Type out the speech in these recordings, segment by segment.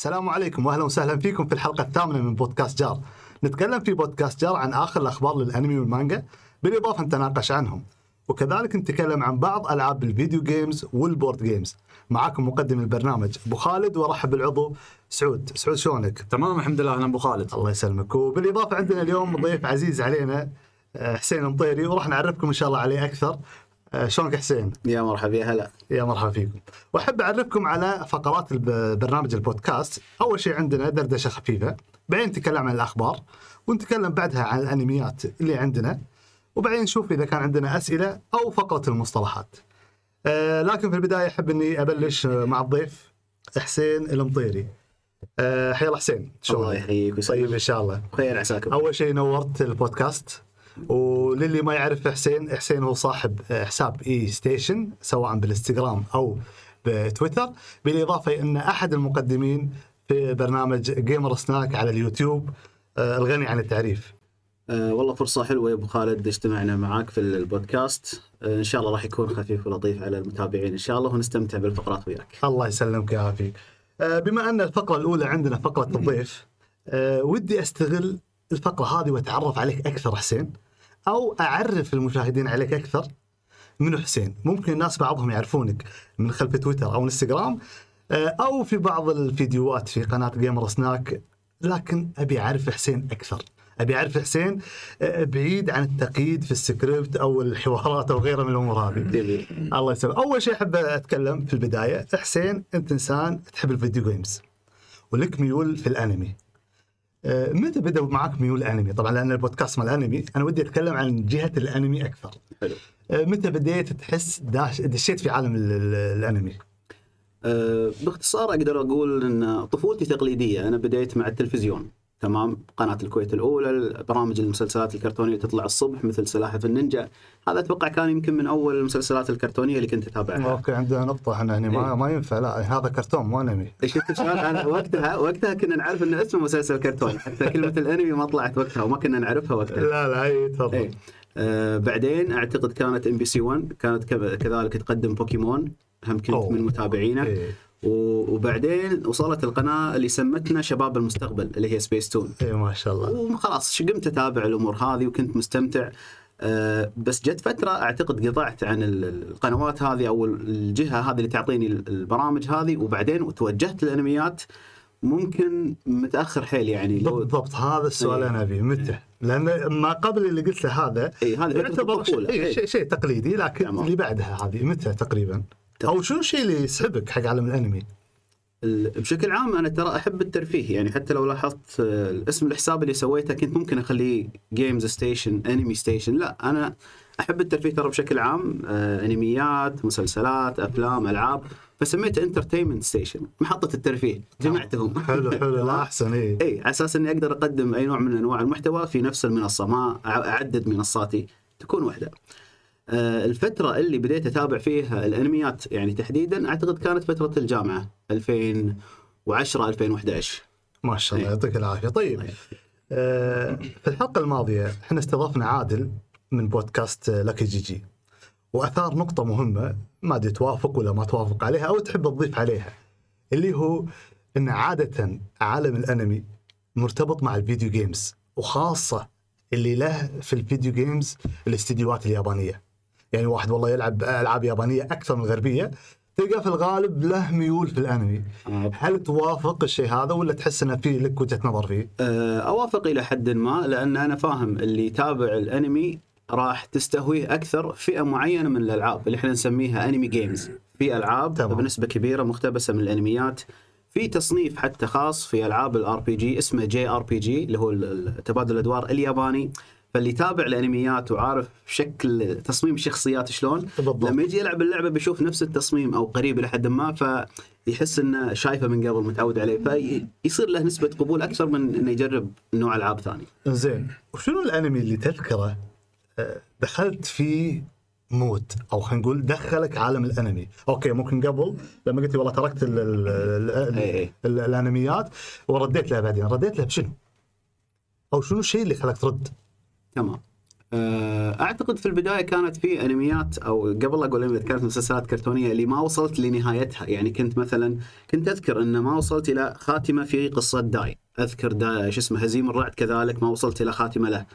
السلام عليكم واهلا وسهلا فيكم في الحلقة الثامنة من بودكاست جار. نتكلم في بودكاست جار عن آخر الأخبار للأنمي والمانجا بالإضافة نتناقش عنهم. وكذلك نتكلم عن بعض ألعاب ال video games وال board games. معاكم مقدم البرنامج أبو خالد وارحب بالعضو سعود، سعود شلونك؟ تمام الحمد لله أهلا أبو خالد الله يسلمك وبالإضافة عندنا اليوم ضيف عزيز علينا آه، حسين مطيري وراح نعرفكم إن شاء الله عليه أكثر. آه، شلونك حسين؟ يا مرحبا يا هلا. يا مرحبا فيكم. وأحب أعرفكم على فقرات برنامج البودكاست. أول شيء عندنا دردشة خفيفة بعدين نتكلم عن الأخبار ونتكلم بعدها عن الأنميات اللي عندنا وبعدين نشوف إذا كان عندنا أسئلة أو فقرة المصطلحات. آه لكن في البداية أحب إني أبلش آه، مع الضيف حسين المطيري آه حيا الله حسين. الله شلونك؟ يحييك طيب إن شاء الله. بخير عساكم. أول شيء نورت البودكاست. وللي ما يعرف حسين حسين هو صاحب حساب A Station سواء بالإنستغرام أو بتويتر. بالإضافة إن أحد المقدمين في برنامج جيمر سناك على اليوتيوب آه، ألغني عن التعريف. أه والله فرصة حلوة يا أبو خالد اجتمعنا معاك في البودكاست. أه إن شاء الله راح يكون خفيف ولطيف على المتابعين إن شاء الله ونستمتع بالفقرات وياك. الله يسلمك ويعافيك آه، بما أن الفقرة الأولى عندنا فقرة الضيف آه، ودي أستغل الفقرة هذه وأتعرف عليك أكثر حسين. أو أعرف المشاهدين عليك أكثر منو حسين. ممكن الناس بعضهم يعرفونك من خلف تويتر أو إنستغرام آه، أو في بعض الفيديوهات في قناة Gamer Snack لكن أبي أعرف حسين أكثر. أبي أعرف حسين آه، بعيد عن التقييد في السكريبت أو الحوارات أو غيرها من الأمور هذه. الله يسلمك. أول شيء أحب أتكلم في البداية حسين أنت إنسان تحب ال video games ولك ميول في الأنمي. متى بدا معك ميول الأنمي؟ طبعا لأن البودكاست مال الأنمي أنا ودي أتكلم عن جهة الأنمي أكثر. حلو. آه، متى بديت تحس داش دشيت في عالم ال- ال- الأنمي؟ أه باختصار أقدر أقول إن طفولتي تقليدية. أنا بديت مع التلفزيون. تمام؟ قناة الكويت الأولى برامج المسلسلات الكرتونية تطلع الصبح مثل سلاحف النينجا. هذا أتوقع كان يمكن من أول المسلسلات الكرتونية اللي كنت أتابعها. okay عندنا نقطة إحنا هنا ما, إيه. ما ينفع لا هذا كرتون مو أنمي. شفت شلون أنا وقتها وقتها كنا نعرف إن اسمه مسلسل كرتون حتى كلمة الأنمي ما طلعت وقتها وما كنا نعرفها وقتها. لا لا أي تفضل. إيه. آه بعدين أعتقد كانت إم بي سي 1 كانت كذلك تقدم بوكيمون هم كنت أوه. من متابعينه. إيه. وبعدين وصلت القناة اللي سمتنا شباب المستقبل اللي هي سبيس تون اي ما شاء الله وخلاص قمت أتابع الأمور هذه وكنت مستمتع آه، بس جت فترة أعتقد قطعت عن ال- القنوات هذه أو الجهة هذه اللي تعطيني ال- البرامج هذه وبعدين توجهت للأنميات ممكن متأخر حيل يعني بالضبط هذا السؤال إيه. أنا ابيه متى؟ لأن ما قبل اللي قلت له هذا اي فترة يعتبر. شيء, إيه. شيء, تقليدي لكن. اللي بعدها هذه متى تقريبا؟ أو شو الشيء اللي يسحبك حق عالم الأنمي؟ ال- بشكل عام أنا ترى أحب الترفيه يعني حتى لو لاحظت آه، اسم الحساب اللي سويته كنت ممكن أخليه games station anime station لا أنا أحب الترفيه ترى بشكل عام آه، أنميات مسلسلات أفلام ألعاب فسميته Entertainment Station محطة الترفيه جمعتهم حلو حلو لا أحسن اي اي على أساس إني أقدر أقدم أي نوع من أنواع المحتوى في نفس المنصة ما أعدد منصاتي تكون واحدة. آه، الفترة اللي بديت أتابع فيها الأنميات يعني تحديدا أعتقد كانت فترة الجامعة 2010 2011 ما شاء الله إيه. يعطيك العافية. طيب آه في الحلقة الماضية إحنا استضفنا عادل من بودكاست Lucky GG وأثار نقطة مهمة ما أدري توافق ولا ما توافق عليها أو تحب تضيف عليها اللي هو إن عادة عالم الأنمي مرتبط مع ال video games وخاصة اللي له في ال video games الاستديوهات اليابانية. يعني واحد والله يلعب ألعاب يابانية أكثر من الغربية تلقى في الغالب له ميول في الأنمي. آه، هل توافق الشيء هذا ولا تحس إنه في لك وجهة نظر فيه؟ آه، أوافق إلى حد ما لأن أنا فاهم اللي يتابع الأنمي راح تستهويه أكثر فئة معينة من الألعاب اللي إحنا نسميها anime games في ألعاب تمام. بنسبة كبيرة مقتبسة من الأنميات. في تصنيف حتى خاص في ألعاب ال RPG اسمه JRPG اللي هو تبادل الأدوار الياباني. فاللي يتابع الانميات وعارف شكل تصميم الشخصيات شلون بالضبط. لما يجي يلعب اللعبة بيشوف نفس التصميم أو قريب إلى حد ما فيحس إنه شايفه من قبل متعود عليه فيصير له نسبة قبول أكثر من إنه يجرب نوع ألعاب ثاني. زين وشنو الانمي اللي تذكره آه، دخلت فيه موت أو خلينا نقول دخلك عالم الانمي okay ممكن قبل لما قلت والله تركت ال ال ال إيه إيه. ال الانميات ورديت لها بعدين رديت لها بشنو؟ أو شنو الشيء اللي خلاك ترد؟ تمام. آه، أعتقد في البداية كانت في أنميات أو قبل أقول أنميات كانت مسلسلات كرتونية اللي ما وصلت لنهايتها. يعني كنت مثلا كنت أذكر إن ما وصلت إلى خاتمة في قصة داي. أذكر داي شو اسمه هزيم الرعد كذلك ما وصلت إلى خاتمة له.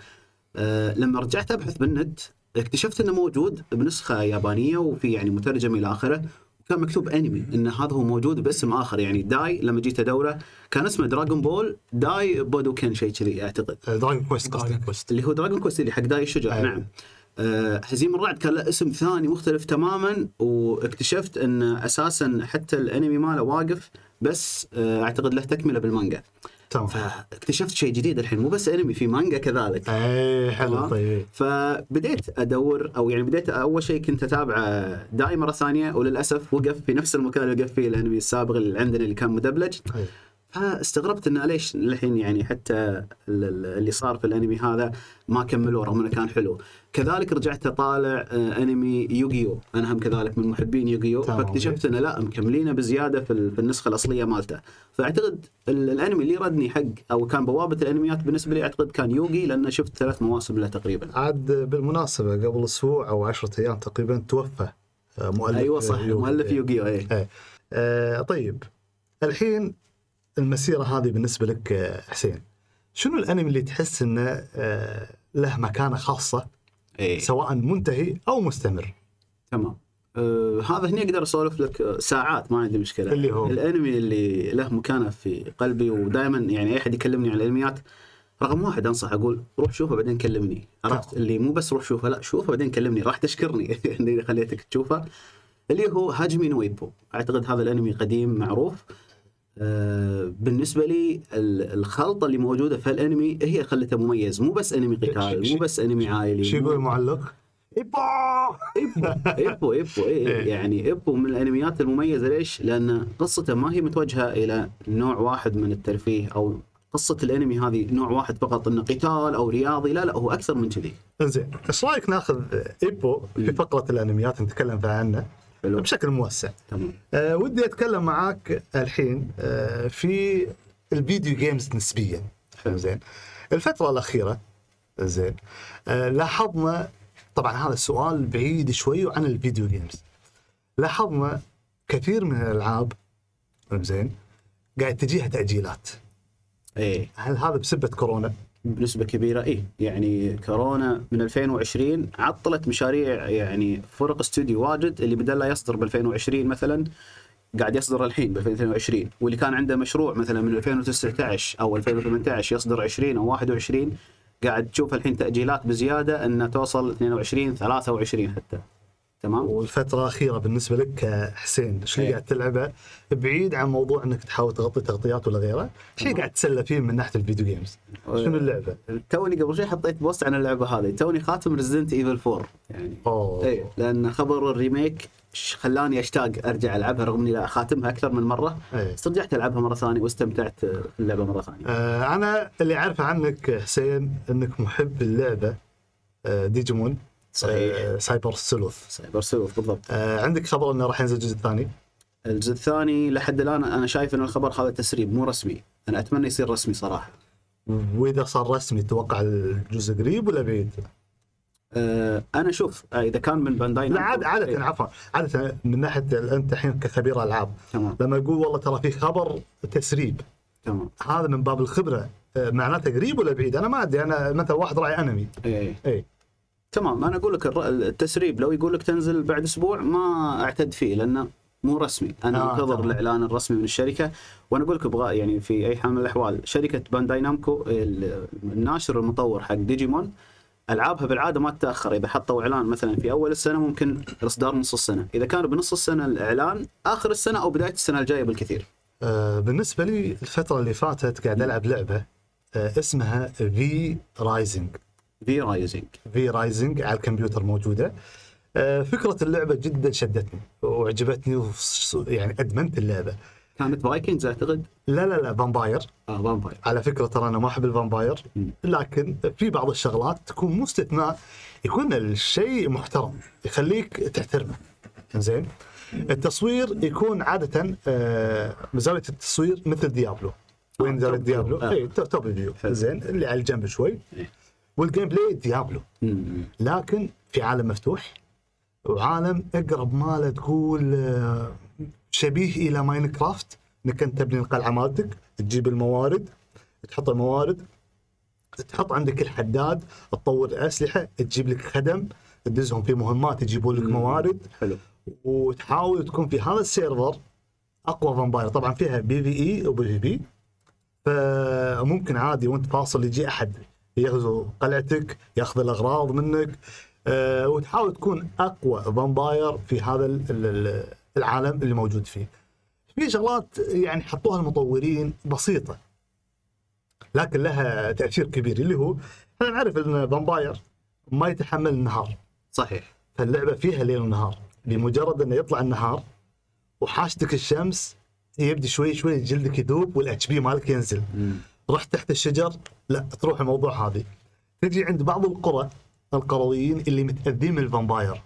أه لما رجعت أبحث بالنت اكتشفت إنه موجود بنسخة يابانية وفي يعني مترجم إلى آخره. كان مكتوب انمي إن هذا هو موجود باسم آخر يعني داي لما جيت أدوره كان اسمه Dragon Ball داي بودوكن شيء كذي أعتقد. Dragon Quest قصدك Quest اللي هو Dragon Quest اللي حق داي الشجاع أيوة. نعم. أه هزيم الرعد كان له اسم ثاني مختلف تماما واكتشفت إن أساسا حتى الأنمي ماله واقف بس أه أعتقد له تكملة بالمانجا. تمام فاكتشفت شيء جديد الحين مو بس انمي في مانجا كذلك اي حلو. طيب فبديت أدور أو يعني بديت أول شيء كنت أتابعه داي مرة ثانية وللأسف وقف في نفس المكان اللي وقف فيه الأنمي السابق اللي عندنا اللي كان مدبلج أي. فاستغربت إنه ليش للحين يعني حتى ال- ال- اللي صار في الأنمي هذا ما كملوه رغم انه كان حلو. كذلك رجعت أطالع آه، أنمي يوغيو أنا هم كذلك من محبين يوغيو. فاكتشفت إنه لا مكملينه بزيادة في ال- في النسخة الأصلية مالته. فأعتقد ال- الأنمي اللي ردني حق أو كان بوابة الأنميات بالنسبة لي أعتقد كان يوغي لأن شفت ثلاث مواسم له تقريبا. عاد بالمناسبة قبل أسبوع أو عشرة أيام تقريبا توفى آه، مؤلف أيوه صح يوغي. مؤلف يوغيو اي إيه. آه طيب الحين المسيرة هذه بالنسبة لك آه، حسين شنو الأنمي اللي تحس إنه آه له مكانة خاصة اي سواء منتهي أو مستمر. تمام. آه هذا هنا أقدر أسولف لك ساعات ما عندي مشكلة. اللي هو؟ الأنمي اللي له مكانة في قلبي ودائما يعني أي أحد يكلمني عن الأنميات رقم واحد أنصح أقول روح شوفه بعدين كلمني. عرفت؟ اللي مو بس روح شوفه لا شوفه بعدين كلمني. راح تشكرني. اني خليتك تشوفه. اللي هو هاجمي نويبو. أعتقد هذا الأنمي قديم معروف. بالنسبة لي ال- الخلطة اللي موجودة في الأنمي هي خلته مميز مو بس أنمي قتال مو بس أنمي عائلي شو يقول المعلق؟ إيبو إيبو إيبو إيه إيه. يعني إيبو من الأنميات المميزة ليش؟ لأن قصته ما هي متوجهة إلى نوع واحد من الترفيه أو قصة الأنمي هذه نوع واحد فقط إنه قتال أو رياضي لا لا هو أكثر من كذي إنزين إيش رأيك ناخذ إيبو في فقرة الأنميات نتكلم فيها عنه حلو. بشكل موسع. تمام. أه ودي أتكلم معاك الحين أه في ال video games نسبيا. زين. الفترة الأخيرة زين أه لاحظنا طبعا هذا السؤال بعيد شوي عن الفيديو جيمز. لاحظنا كثير من الألعاب زين قاعد تجيها تاجيلات إيه. هل هذا بسبه كورونا؟ بنسبة كبيرة. إيه يعني كورونا من 2020 عطلت مشاريع يعني فرق استوديو واجد اللي بدل لا يصدر ب 2020 مثلا قاعد يصدر الحين ب 2022 واللي كان عنده مشروع مثلا من 2019 أو 2018 يصدر 20 أو 21 قاعد تشوف الحين تأجيلات بزيادة انها توصل 22 23 حتى. تمام والفترة الأخيرة بالنسبة لك كحسين إيش اللي إيه. قاعد تلعبه بعيد عن موضوع إنك تحاول تغطي تغطيات ولا غيره، إيش اللي قاعد تسلى فيه من ناحية ال video games؟ شنو اللعبة؟ توني قبل شوي حطيت post عن اللعبة هذه توني خاتم Resident Evil 4 يعني أوه إيه لأن خبر ال remake خلاني أشتاق أرجع ألعبها رغم إني لا خاتمها أكثر من مرة إيه. بس رجعت ألعبها مرة ثانية واستمتعت اللعبة مرة ثانية آه أنا اللي أعرفه عنك حسين إنك محب اللعبة آه ديجيمون صحيح. آه Cyber Sleuth. Cyber Sleuth بالضبط. آه عندك خبر إنه راح ينزل الجزء الثاني؟ الجزء الثاني لحد الآن أنا شايف إن الخبر هذا تسريب مو رسمي. أنا أتمنى يصير رسمي صراحة. وإذا صار رسمي تتوقع الجزء قريب ولا بعيد؟ أه أنا شوف آه، إذا كان من بانداي لا عادة إيه، عفوا. عادة من ناحية أنت الحين كخبير ألعاب تمام. لما يقول والله ترى في خبر تسريب تمام. هذا من باب الخبرة. آه، معناته قريب ولا بعيد؟ أنا ما أدري أنا مثلا واحد راعي أنمي. اي اي تمام أنا أقول لك التسريب لو يقول لك تنزل بعد أسبوع ما أعتد فيه لأنه مو رسمي. أنا آه، أنتظر تمام. الإعلان الرسمي من الشركة وأنا أقول لك أبغى يعني في أي حال من الأحوال شركة Bandai Namco ال- الناشر المطور حق ديجيمون ألعابها بالعادة ما تتأخر. إذا حطوا إعلان مثلا في أول السنة ممكن الاصدار نص السنة. إذا كان بنص السنة الإعلان آخر السنة أو بداية السنة الجاية بالكثير. آه بالنسبة لي الفترة اللي فاتت قاعد ألعب لعبة آه اسمها V Rising V Rising V Rising على الكمبيوتر موجودة. آه فكرة اللعبة جدا شدتني وعجبتني يعني أدمنت اللعبة. كانت Vikings أعتقد؟ لا لا لا vampire آه vampire على فكرة ترى أنا ما أحب ال vampire. لكن في بعض الشغلات تكون مو استثناء يكون الشيء محترم يخليك تحترمه. زين التصوير يكون عادة آه، زاويه التصوير مثل Diablo وين زاويه Diablo؟ اي top view. زين اللي على الجنب شوي. إيه. وال gameplay Diablo. لكن في عالم مفتوح وعالم أقرب مالة تقول آه، شبيه إلى Minecraft. إنك أنت تبني القلعة مالتك تجيب الموارد تحط الموارد تحط عندك الحداد تطور أسلحة تجيب لك خدم تدزهم في مهمات يجيبون لك. موارد. حلو. وتحاول تكون في هذا ال server أقوى vampire. طبعا فيها PvE و PvP. فممكن عادي وانت فاصل يجي أحد. يغزو قلعتك ياخذ الأغراض منك أه وتحاول تكون أقوى vampire في هذا ال- ال- العالم اللي موجود فيه. في شغلات يعني حطوها المطورين بسيطة لكن لها تأثير كبير اللي هو إحنا نعرف إن vampire ما يتحمل النهار صحيح فاللعبة فيها ليل ونهار بمجرد إنه يطلع النهار وحاشتك الشمس يبدي شوي شوي جلدك يذوب وال HP مالك ينزل مم. رحت تحت الشجر؟ لا تروح الموضوع هذه. تجي عند بعض القرى القرويين اللي متأذين من ال vampire.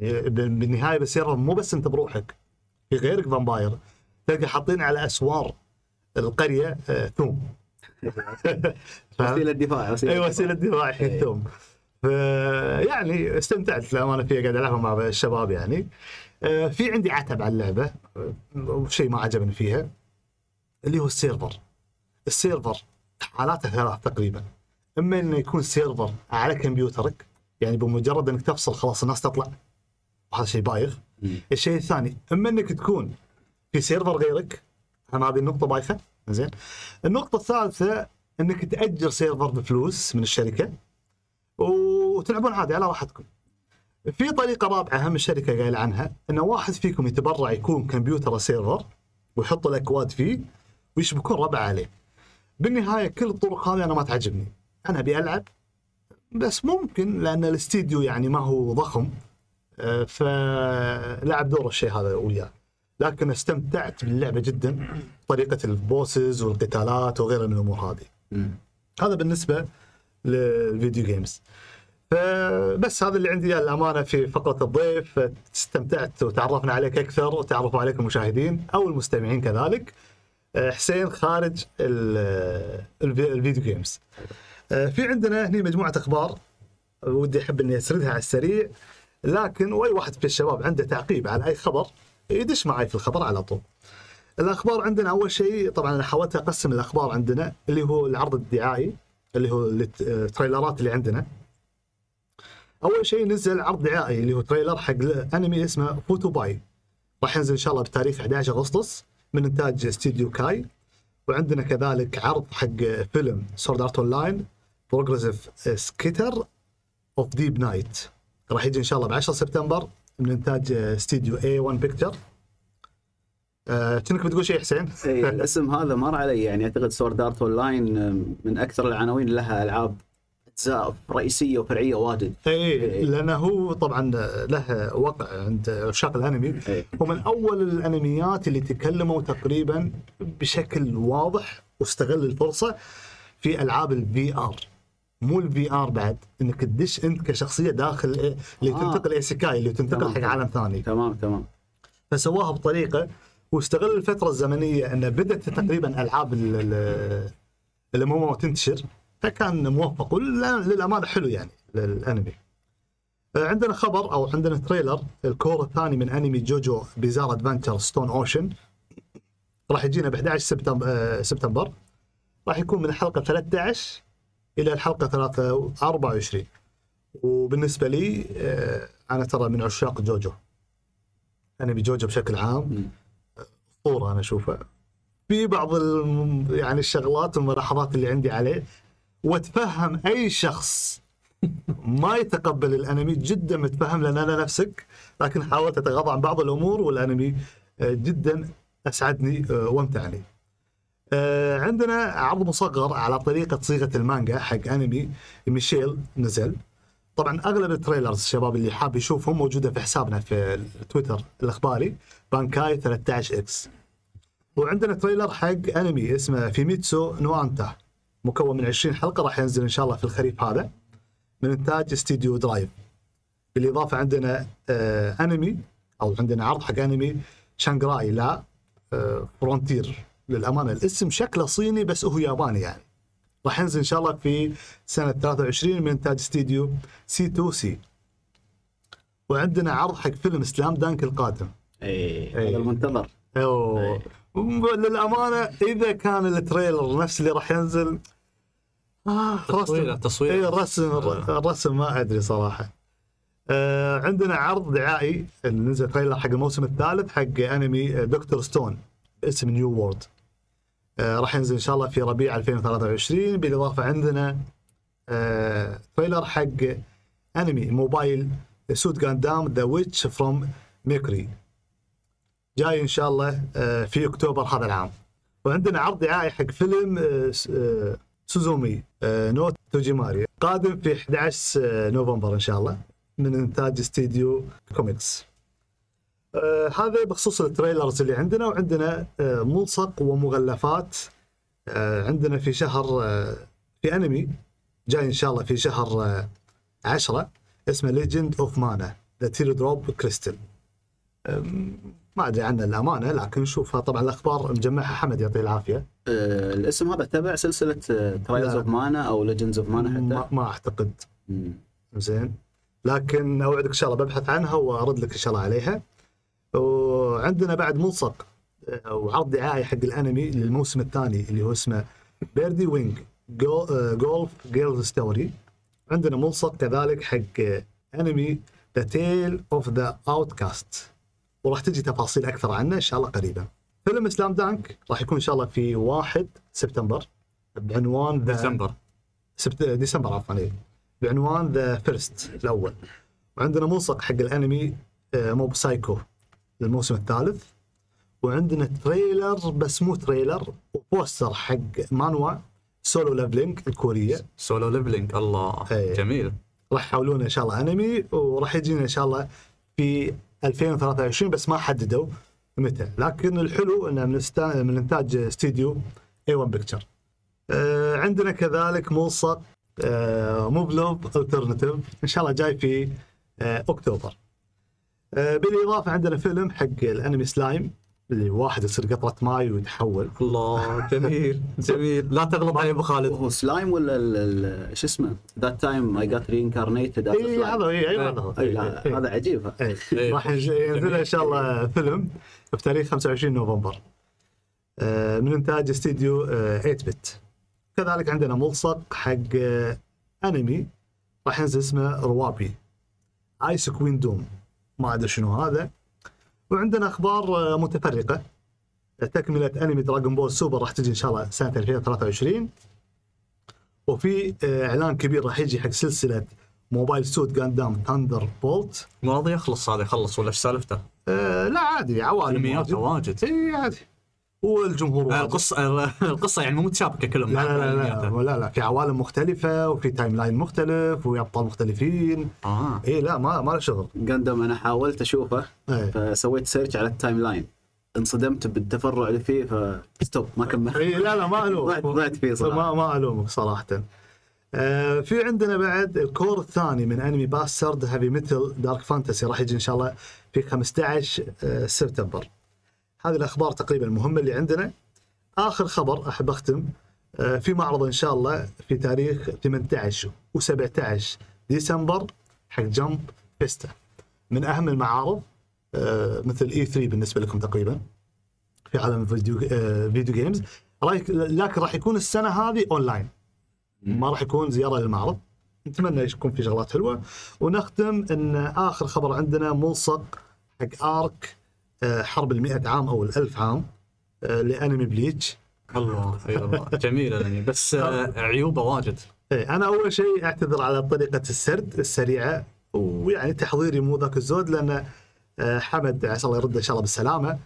يعني بال- بالنهاية بصير مو بس انت بروحك في غيرك vampire. تلقى حاطين على أسوار القرية آه، ثوم؟ وسيلة دفاع وسيلة أي. وسيلة دفاع إيه. الحين ثوم. ف يعني استمتعت للأمانة فيها قاعد ألعبها مع الشباب يعني. آه، في عندي عتب على اللعبة آه، شيء ما عجبني فيها اللي هو ال server. ال server حالاته ثلاث تقريبا. إما إنه يكون server على كمبيوترك يعني بمجرد إنك تفصل خلاص الناس تطلع. وهذا شيء بايخ. الشيء الثاني إما إنك تكون في server غيرك. هم هذه النقطة بايخة. زين. النقطة الثالثة إنك تأجر server بفلوس من الشركة وتلعبون عادي على راحتكم. في طريقة رابعة هم الشركة قايلة عنها إن واحد فيكم يتبرع يكون كمبيوتر server ويحط الأكواد فيه ويشبكون ربع عليه. بالنهاية كل الطرق هذه أنا ما تعجبني. أنا أبي ألعب بس ممكن لأن الاستديو يعني ما هو ضخم آه، فلعب دور الشيء هذا وياه. لكن استمتعت باللعبة جدا طريقة ال bosses والقتالات وغيرها من الأمور هذه. هذا بالنسبة لل video games. فبس هذا اللي عندي الامانه في فقرة الضيف. استمتعت وتعرفنا عليك أكثر وتعرفوا عليك المشاهدين أو المستمعين كذلك. آه، حسين خارج الفي- ال video games آه، في عندنا هنا مجموعة أخبار ودي أحب إني أسردها على السريع لكن وأي واحد في الشباب عنده تعقيب على أي خبر يدش معي في الخبر على طول. الأخبار عندنا أول شيء طبعا أنا حاولت أقسم الأخبار عندنا اللي هو العرض الدعائي اللي هو الت- التريلرات اللي عندنا. أول شيء نزل عرض دعائي اللي هو trailer حق أنمي اسمه Fuuto PI راح ينزل إن شاء الله بتاريخ 11 أغسطس من إنتاج استديو Kai وعندنا كذلك عرض حق فيلم Sword Art Online Progressive Scherzo of Deep Night راح يجي إن شاء الله ب 10 سبتمبر من إنتاج استديو A-1 Pictures كأنك بتقول شيء حسين؟ اي الاسم هذا مر علي يعني أعتقد Sword Art Online من أكثر العناوين لها ألعاب أجزاء رئيسية وفرعية واجد اي لأنه هو طبعا له وقع عند عشاق الأنمي إيه. هو من أول الأنميات اللي تكلموا تقريبا بشكل واضح واستغل الفرصة في ألعاب ال VR مو ال VR بعد إنك تدش أنت كشخصية داخل إيه اللي آه. تنتقل isekai اللي تنتقل. حق عالم ثاني تمام تمام فسواها بطريقة واستغل الفترة الزمنية إنه بدأت تقريبا ألعاب ال- ال- ال MMO تنتشر فكان موفق وللامانه حلو يعني للأنمي. آه، عندنا خبر أو عندنا trailer ال cour الثاني من أنمي JoJo Bizarre Adventure Stone Ocean راح يجينا ب 11 سبتمبر آه، سبتمبر. راح يكون من الحلقة 13 إلى الحلقة 3 24 وبالنسبة لي آه، أنا ترى من عشاق جوجو. أنمي جوجو بشكل عام. أسطورة أنا اشوفه في بعض. يعني الشغلات والملاحظات اللي عندي عليه. واتفهم أي شخص. ما يتقبل الأنمي جدا متفهم لأن أنا نفسك لكن حاولت أتغاضى عن بعض الأمور والأنمي آه، جدا أسعدني آه، وأمتعني. آه، عندنا عرض مصغر على طريقة صيغة المانجا حق أنمي Mashle نزل. طبعا أغلب ال trailers الشباب اللي حاب يشوفهم موجودة في حسابنا في التويتر الإخباري Bankai 13 X. وعندنا trailer حق أنمي اسمه Fumetsu no Anata. مكون من 20 حلقة راح ينزل إن شاء الله في الخريف هذا من إنتاج استديو Drive. بالإضافة عندنا آه أنمي أو عندنا عرض حق أنمي Shangri-La آه Frontier للأمانة. الاسم شكله صيني بس هو ياباني يعني. راح ينزل إن شاء الله في سنة 23 من إنتاج استديو C2C. وعندنا عرض حق فيلم Slam Dunk القادم. اي إيه. هذا المنتظر. أوه. للأمانة إذا كان ال trailer نفس اللي راح ينزل آه تصويره رسم. تصويره اي الرسم آه. الرسم ما أدري صراحة. آه عندنا عرض دعائي نزل trailer حق الموسم الثالث حق أنمي آه، Dr. Stone باسم New World آه راح ينزل إن شاء الله في ربيع 2023 بالإضافة عندنا آه trailer حق أنمي Mobile Suit Gundam The Witch from Mercury جاي إن شاء الله آه، في أكتوبر هذا العام. وعندنا عرض دعائي حق فيلم آه، آه، Suzume no Tojimari قادم في 11 آه، نوفمبر إن شاء الله من إنتاج استديو CoMix. هذا بخصوص ال trailers اللي عندنا وعندنا ملصق ومغلفات عندنا في شهر في أنمي جاي إن شاء الله في شهر آه، 10 اسمه Legend of Mana The Teardrop Crystal ما أدري عنه الأمانة لكن نشوفها طبعا الأخبار مجمعها. حمد يعطيه العافية. آه الاسم هذا تبع سلسلة Trials of Mana أو Legends of Mana ما, حتى؟ ما أعتقد. مم. زين. لكن أوعدك إن شاء الله ببحث عنها وأرد لك إن شاء الله عليها. وعندنا بعد ملصق آه، أو عرض دعائي حق الأنمي للموسم الثاني اللي هو اسمه Birdie Wing Golf Girls' Story عندنا ملصق كذلك حق آه، أنمي The Tale of the Outcasts وراح تجي تفاصيل أكثر عنه إن شاء الله قريبا. فيلم Slam Dunk راح يكون إن شاء الله في 1 سبتمبر بعنوان The ديسمبر. سبت... ديسمبر عفوا إيه. بعنوان The First الأول. وعندنا ملصق حق الأنمي آه، Mob Psycho للموسم الثالث. وعندنا trailer بس مو trailer و poster حق مانوا Solo Leveling الكورية. Solo Leveling الله. إيه. جميل. راح يحولونه إن شاء الله أنمي وراح يجينا إن شاء الله في 2023 بس ما حددوا متى. لكن الحلو انه من استا... من إنتاج استديو A-1 Pictures آه عندنا كذلك ملصق Muv-Luv Alternative إن شاء الله جاي في آه أكتوبر. آه بالإضافة عندنا فيلم حق الأنمي سلايم. واحد يصير قطرة ماي ويتحول. الله جميل جميل. لا تغلط علي أبو خالد. هو سلايم ولا ال- ال- شو اسمه؟ That Time I Got Reincarnated اي هذا اي أي، هذا. اي لا إي. هذا عجيب. هذا. إيه. إيه. راح ينز- ينزل إن شاء الله فيلم في تاريخ 25 نوفمبر. آه، من إنتاج استديو آه، 8bit كذلك عندنا ملصق حق آه، انمي راح ينزل اسمه RWBY Ice Queendom ما أدري شنو هذا. وعندنا أخبار آه، متفرقة. تكملة أنمي Dragon Ball Super راح تجي إن شاء الله سنة 2023 وفي آه، إعلان كبير راح يجي حق سلسلة Mobile Suit Gundam Thunderbolt. مو راضي يخلص هذا يخلص ولا إيش سالفته؟ آه لا عادي عوالم انميات. واجد. إي عادي. والجمهور آه، واجد. القصة القصة يعني مو متشابكة كلهم لا لا لا. لا, لا لا في عوالم مختلفة وفي timeline مختلف وابطال مختلفين. آه. اي لا ما ما له شغل. Gundam أنا حاولت أشوفه اي فسويت search على ال timeline انصدمت بالتفرع اللي فيه ف stop ما كملت إي لا لا ما ألومك. ضعت فيه صراحة. ما ما ألومك صراحة. آه في عندنا بعد ال cour الثاني من انمي Bastard Heavy Metal Dark Fantasy راح يجي إن شاء الله في 15 آه سبتمبر. هذه الأخبار تقريبا المهمة اللي عندنا. آخر خبر أحب أختم آه في معرض إن شاء الله في تاريخ 18 و17 ديسمبر حق Jump Festa من أهم المعارض آه مثل E3 بالنسبة لكم تقريبا في عالم الفيديو آه video games رايك- لكن راح يكون السنة هذه اونلاين ما راح يكون زيارة للمعرض. نتمنى يكون في شغلات حلوة. ونختم إن آخر خبر عندنا ملصق حق arc آه، حرب المئة عام أو الألف عام آه، لأنمي Bleach. الله أي والله. جميل الانمي بس آه، عيوبه واجد. إيه أنا أول شيء أعتذر على طريقة السرد السريعة ويعني تحضيري مو ذاك الزود لأن آه، حمد عسى الله يرده إن شاء الله بالسلامة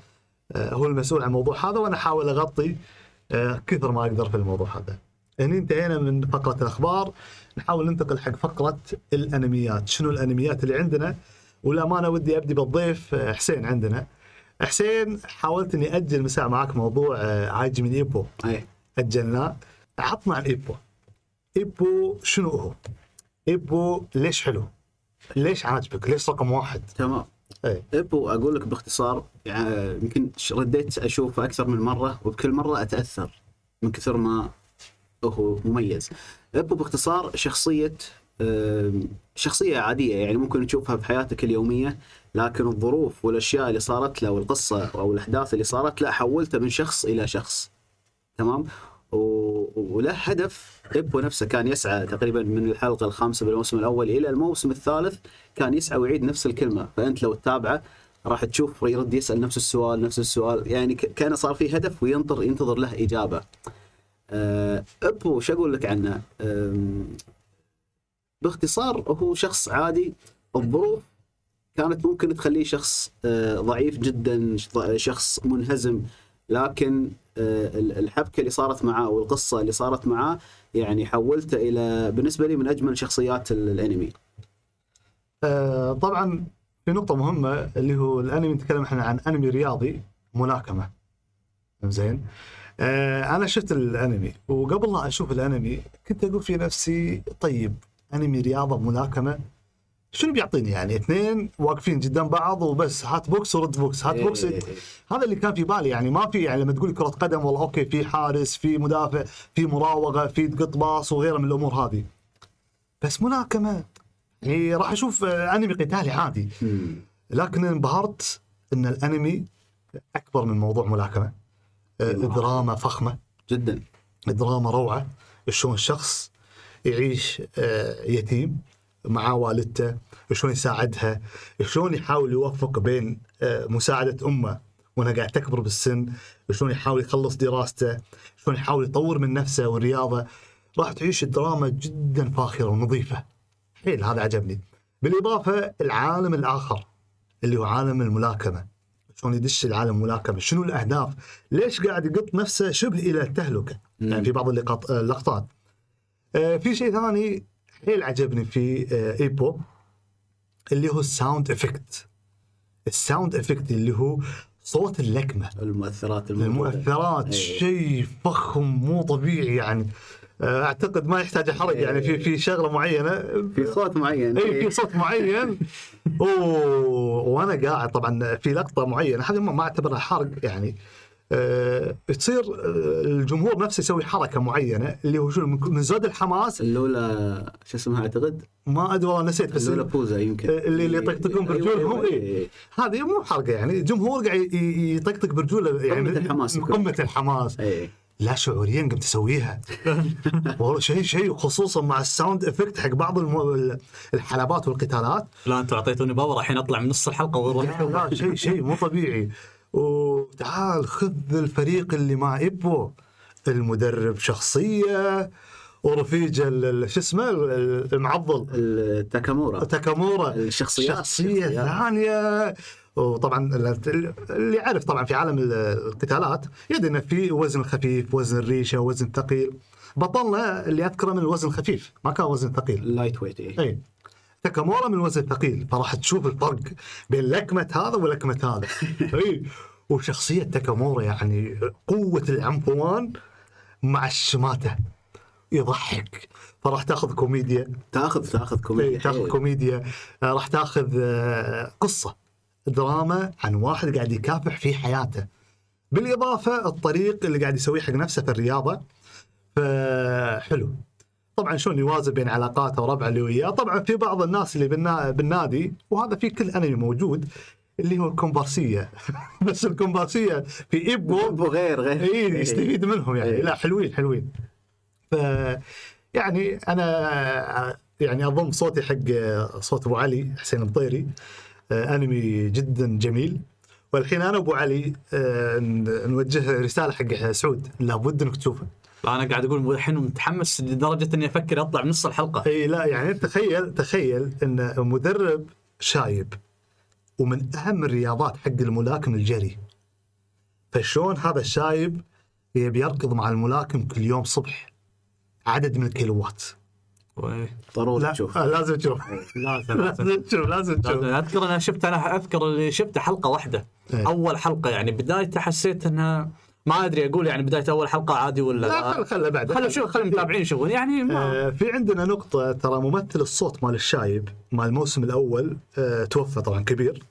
آه، هو المسؤول عن الموضوع هذا وأنا أحاول أغطي آه، كثر ما أقدر في الموضوع هذا. هني انتهينا من فقرة الأخبار. نحاول ننتقل حق فقرة الأنميات، شنو الأنميات اللي عندنا؟ والأمانة ودي أبدي بالضيف آه، حسين عندنا. حسين حاولت إني أجل مساء معاك موضوع آه، عايجي من إيبو اي اجلناه عطنا عن إيبو إيبو شنو هو؟ إيبو ليش حلو؟ ليش عاجبك؟ ليش رقم واحد؟ تمام إيبو أقول لك باختصار يعني يمكن رديت أشوفه أكثر من مرة وبكل مرة أتأثر من كثر ما هو مميز إيبو باختصار شخصية شخصية عادية يعني ممكن تشوفها في حياتك اليومية لكن الظروف والأشياء اللي صارت له والقصة أو الأحداث اللي صارت له حولته من شخص إلى شخص تمام وله هدف ابو نفسه كان يسعى تقريبا من الحلقة الخامسة بالموسم الأول إلى الموسم الثالث كان يسعى ويعيد نفس الكلمة فأنت لو تتابعه راح تشوف يرد يسأل نفس السؤال نفس السؤال يعني كان صار في هدف وينطر ينتظر له إجابة. أه أبو شو أقول لك عنه؟ باختصار هو شخص عادي الظروف كانت ممكن تخليه شخص آه، ضعيف جدا شخص منهزم لكن آه، ال- الحبكة اللي صارت معاه والقصة اللي صارت معاه يعني حولته إلى بالنسبة لي من أجمل شخصيات ال- الأنمي. آه طبعا في نقطة مهمة اللي هو الأنمي نتكلم إحنا عن أنمي رياضي ملاكمة زين. أنا شفت الأنمي وقبل لا أشوف الأنمي كنت أقول في نفسي طيب أنمي رياضة ملاكمة شنو بيعطيني يعني؟ اثنين واقفين قدام بعض وبس. هات بوكس ورد بوكس. هات بوكس. إيه. هذا اللي كان في بالي يعني. ما في يعني لما تقول كرة قدم والله okay في حارس في مدافع في مراوغة في قط pass وغيرها من الأمور هذه. بس ملاكمة يعني راح أشوف أنمي قتالي عادي. لكن انبهرت إن الأنمي أكبر من موضوع ملاكمة. آه، دراما فخمة. جدا. دراما روعة. شلون شخص يعيش آه، يتيم. مع والدته شلون يساعدها شلون يحاول يوفق بين آه، مساعدة أمه وأنها قاعد تكبر بالسن شلون يحاول يخلص دراسته شلون يحاول يطور من نفسه والرياضة. راح تعيش الدراما جدا فاخرة ونظيفة. حيل هذا عجبني. بالإضافة العالم الآخر اللي هو عالم الملاكمة. شلون يدش العالم الملاكمه شنو الأهداف؟ ليش قاعد يقط نفسه شبه إلى التهلكة؟ يعني في بعض اللقط- اللقطات. آه، في شيء ثاني حيل عجبني في آه، ايبو اللي هو الـ sound effect الـ sound effect اللي هو صوت اللكمة. المؤثرات الموجودة. المؤثرات إيه. شيء فخم مو طبيعي يعني. آه، أعتقد ما يحتاج احرق يعني في في شغلة معينة. في صوت معين. اي في صوت معين. وأنا قاعد طبعا في لقطة معينة هذه ما ما أعتبرها حرق يعني. أه تصير آه، الجمهور نفسه يسوي حركة معينة اللي هو شنو من- من زود الحماس. اللولا شو اسمها أعتقد؟ ما أدري والله نسيت بس اللولا بوزا يمكن. اللي اللي يطقطقون أيوة، برجولهم. اي أيوة. هذه مو حرقه يعني الجمهور قاعد يطقطق برجولة يعني قمة الحماس. قمة الحماس. اي لا شعوريا قمت أسويها. والله شيء شيء خصوصا مع الـ sound effect حق بعض الم... الحلبات والقتالات. لا أنتم أعطيتوني power الحين أطلع من نص الحلقة وأروح لا لا شيء شيء مو طبيعي. وتعال خذ الفريق اللي مع ايبو المدرب شخصية ورفيج ال- ال- شو اسمه ال- المعضل. التاكامورا. تاكامورا الشخصيات. الشخصيات. ثانية. وطبعا ال- اللي يعرف طبعا في عالم ال- القتالات يدري إنه في وزن خفيف وزن ريشة وزن ثقيل. بطلنا اللي أذكره من الوزن الخفيف ما كان وزن ثقيل. lightweight اي تاكامورا من الوزن الثقيل فراح تشوف الفرق بين لكمة هذا ولكمة هذا. اي وشخصية تاكامورا يعني قوة العنفوان مع الشماتة. يضحك. فراح تاخذ كوميديا. تاخذ تاخذ إيه، كوميديا تاخذ حيل. كوميديا. آه، راح تاخذ آه، قصة دراما عن واحد قاعد يكافح في حياته. بالإضافة الطريق اللي قاعد يسويه حق نفسه في الرياضة. فحلو. طبعا شلون يوازن بين علاقاته وربعه اللي وياه؟ طبعا في بعض الناس اللي بالنا... بالنادي وهذا في كل أنمي موجود اللي هو الكومبارسيه بس الكومبارسية في إيبو أبو غير غير. إي يستفيد منهم يعني. لا حلوين حلوين. ف يعني أنا يعني أضم صوتي حق صوت أبو علي حسين الطيري. آه، أنمي جدا جميل. والحين أنا ابو علي آه، ن- نوجه رسالة حق سعود. لابد إنك تشوفه لا أنا قاعد أقول الحين متحمس لدرجة إني أفكر أطلع من نص الحلقة. إي لا يعني تخيل تخيل إن مدرب شايب. ومن أهم الرياضات حق الملاكم الجري فشلون هذا الشايب يبي يركض مع الملاكم كل يوم صبح عدد من الكيلوات وي. ضروري لا تشوف آه، لازم تشوف لازم تشوف لازم تشوف لازم. أذكر أنا شفت أنا أذكر اللي شفته حلقة واحدة إيه. أول حلقة يعني بدايته حسيت انها ما أدري أقول يعني بداية أول حلقة عادي ولا لا خل خله بعد. خلوا شوف خلوا المتابعين يشوفون يعني ما آه، في عندنا نقطة ترى ممثل الصوت مال الشايب مال الموسم الأول آه، توفى طبعا كبير.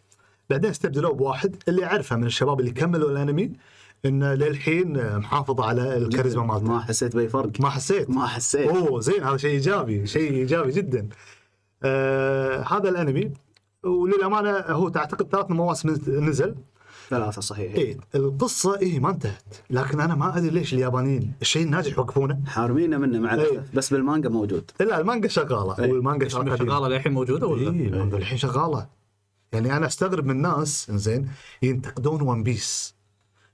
بعدين استبدلوه بواحد اللي أعرفه من الشباب اللي كملوا الأنمي انه للحين محافظ على الكاريزما مالته. ما حسيت بأي فرق. ما حسيت؟ ما حسيت. أوه زين هذا شيء إيجابي شيء إيجابي جدا. آه هذا الأنمي وللأمانة هو تعتقد ثلاث مواسم نزل. ثلاثة صحيح. إيه القصة إيه ما انتهت. لكن أنا ما أدري ليش اليابانيين الشيء الناجح يوقفونه؟ حارمينا منه مع إيه. الاسف بس بالمانجا موجود. لا المانجا شغالة. إيه. والمانجا إيش شغالة. شغالة للحين موجودة ولا؟ إيه المانجا الحين شغالة. يعني أنا أستغرب من ناس زين ينتقدون ون بيس.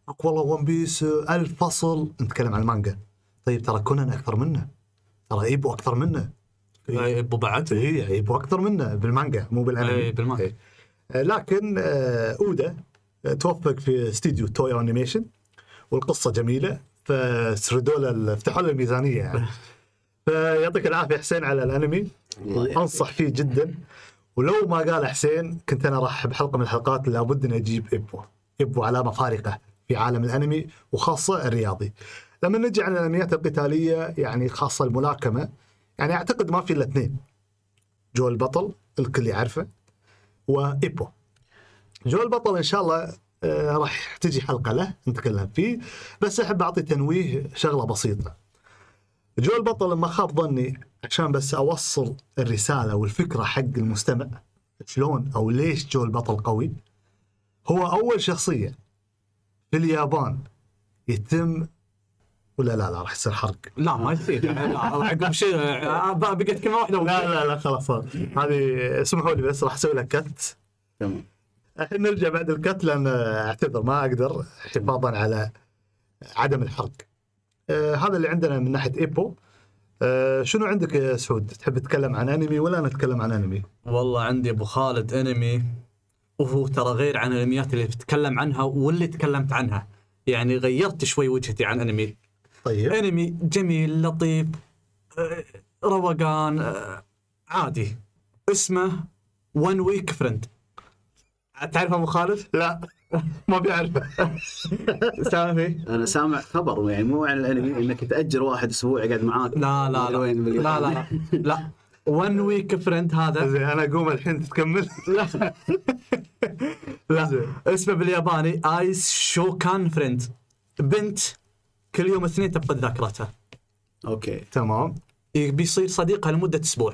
يقول والله ون بيس آه، ألف فصل. نتكلم عن المانجا. طيب ترى كونان أكثر منه. ترى إيبو أكثر منه. إيه، إيبو بعد؟ إيه إيبو أكثر منه بالمانجا مو بالأنمي. إيه، بالمانجا. إيه. آه، لكن آه، أودا آه، توفق في استديو توي انيميشن والقصة جميلة فسردوا له فتحوا له الميزانية يعني. فيعطيك العافية حسين على الانمي. انصح فيه جدا. ولو ما قال حسين كنت أنا راح بحلقة من الحلقات لابد اني أجيب ابو ابو علامة فارقة في عالم الأنمي وخاصة الرياضي. لما نجي على الأنميات القتالية يعني خاصة الملاكمة يعني أعتقد ما في إلا اثنين. جو البطل الكل يعرفه وإيبو. جو البطل إن شاء الله آه، راح تجي حلقة له نتكلم فيه بس أحب أعطي تنويه شغلة بسيطة. جو البطل لما خاب ظني عشان بس أوصل الرسالة والفكرة حق المستمع. شلون أو ليش جو البطل قوي؟ هو أول شخصية في اليابان يتم ولا لا؟ لا راح يصير حرق. لا ما يصير. لا عقب شيء آه، بقت كلمة واحدة. لا لا لا خلاص هذه اسمحوا لي بس راح أسوي لك cut تمام. الحين نرجع بعد الكت لأن أعتذر ما أقدر حفاظا على عدم الحرق. آه هذا اللي عندنا من ناحية إيبو. آه شنو عندك يا سعود؟ تحب تتكلم عن أنمي ولا نتكلم عن أنمي؟ والله عندي أبو خالد أنمي وهو ترى غير عن الأنميات اللي بتكلم عنها واللي تكلمت عنها يعني غيرت شوي وجهتي عن أنمي طيب أنمي جميل لطيف آه، روقان آه، عادي اسمه One Week Friend تعرف أبو خالد؟ لا. ما بيعرفه. سامي؟ أنا سامع خبر يعني مو عن الأنمي إنك تأجر واحد أسبوع يقعد معاك. لا لا لا. وين لا لا لا. One Week Friend هذا. زين أنا أقوم الحين تكمل. لا. لا. اسمه بالياباني ja ايشوكان friend بنت كل يوم اثنين تفقد ذاكرتها أوكي. تمام. بيصير صديقها لمدة أسبوع.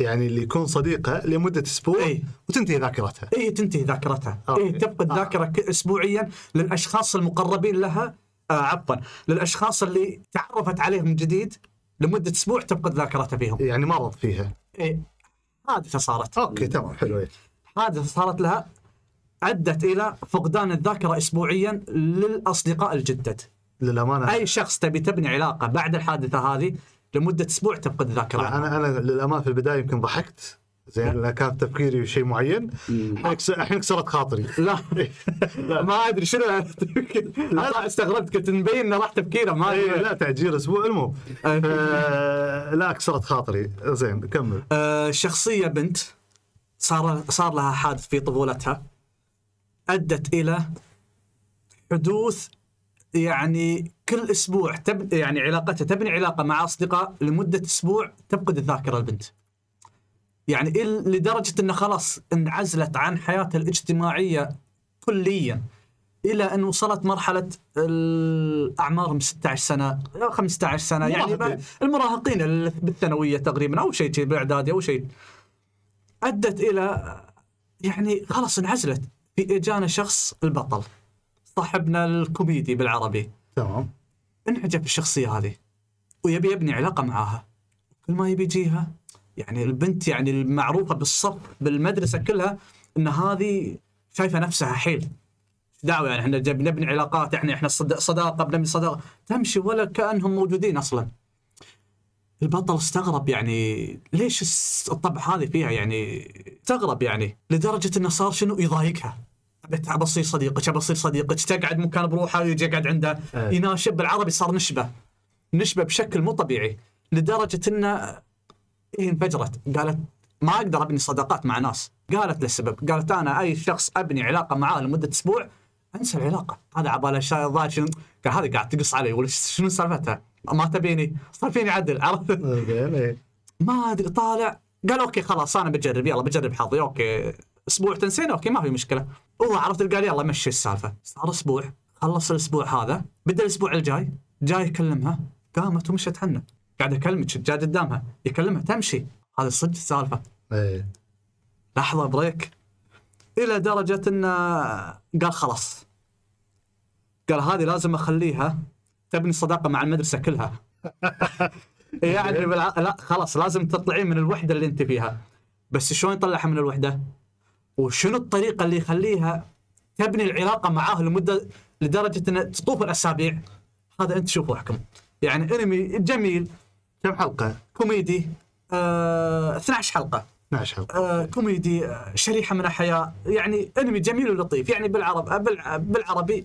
يعني اللي يكون صديقة لمدة أسبوع إي. وتنتهي ذاكرتها اي تنتهي ذاكرتها. اي تفقد آه. ذاكره ك- اسبوعيا للأشخاص المقربين لها آه عفوا للأشخاص اللي تعرفت عليهم جديد لمدة أسبوع تفقد ذاكرتها فيهم يعني مرض فيها اي حادثة صارت أوكي تمام حلو إيه. حادثة صارت لها ادت إلى فقدان الذاكرة اسبوعيا للأصدقاء الجدد للأمانة أي شخص تبي تبني علاقة بعد الحادثة هذه لمدة أسبوع تفقد الذاكرة. أنا أنا للأمانة في البداية يمكن ضحكت. زين لأن كان تفكيري شيء معين. الحين كس- الحين كسرت خاطري. لا. لا. ما أدري شنو. لا. استغربت كنت مبين إنه راح تفكيره ما اي أدري. لا تعجيل أسبوع. المهم. آه، لا كسرت خاطري. زين كمل. آه، شخصية بنت صار صار لها حادث في طفولتها. أدت إلى حدوث يعني كل أسبوع تب يعني علاقتها تبني علاقة مع أصدقاء لمدة أسبوع تفقد الذاكرة البنت. يعني لدرجة انها خلاص انعزلت عن حياتها الاجتماعية كليا إلى أن وصلت مرحلة الأعمار من 16 سنة 15 سنة يعني المراهقين بالثانوية تقريبا أو شيء شيء بالاعدادي أو شيء. أدت إلى يعني خلاص انعزلت في اجانا شخص البطل صاحبنا الكوميدي بالعربي. تمام. انعجب بالشخصية هذه ويبي يبني علاقة معاها. كل ما يبي يجيها يعني البنت يعني المعروفة بالصف بالمدرسة كلها إن هذه شايفة نفسها حيل. دعوه يعني إحنا نبني علاقات يعني إحنا صد- صداقة بنبني صداقة. تمشي ولا كأنهم موجودين أصلا. البطل استغرب يعني ليش الطبع هذه فيها يعني؟ استغرب يعني لدرجة إنه صار شنو؟ يضايقها. بصير صديقك ابى اصير صديقك تقعد مكان بروحه ويجي يقعد عنده. إيه. يناشب بالعربي صار نشبة. نشبة بشكل مو طبيعي لدرجة انه هي انفجرت. قالت ما أقدر أبني صداقات مع ناس. قالت للسبب قالت أنا أي شخص أبني علاقة معاه لمدة أسبوع أنسى العلاقة. هذا عباله شاي الظاهر شنو؟ قال هذه قاعد تقص علي ولا شنو سالفتها؟ ما تبيني؟ صار فيني عدل عرفت؟ إيه. ما أدري طالع قال أوكي خلاص أنا بجرب يلا بجرب حظي أوكي. أسبوع تنسين أوكي ما في مشكلة. هو عرفت قال يلا مشي السالفة. صار أسبوع. خلص الأسبوع هذا. بدأ الأسبوع الجاي. جاي يكلمها. قامت ومشت عنه قاعد اكلمك جاي قدامها. يكلمها تمشي. هذا صدق السالفة. إيه. لحظة break. إلى درجة انه قال خلاص. قال هذه لازم أخليها تبني صداقة مع المدرسة كلها. يعني بالع... لا خلاص لازم تطلعين من الوحدة اللي أنت فيها. بس شلون يطلعها من الوحدة؟ وشنو الطريقة اللي يخليها تبني العلاقة معاه لمده لدرجة أن تطوف الأسابيع؟ هذا أنت شوفوا احكم يعني أنمي جميل كم حلقة؟ كوميدي آه 12 حلقة. 12 حلقة. آه كوميدي آه شريحة من الحياة. يعني أنمي جميل ولطيف. يعني بالعرب آه، بالع- بالعربي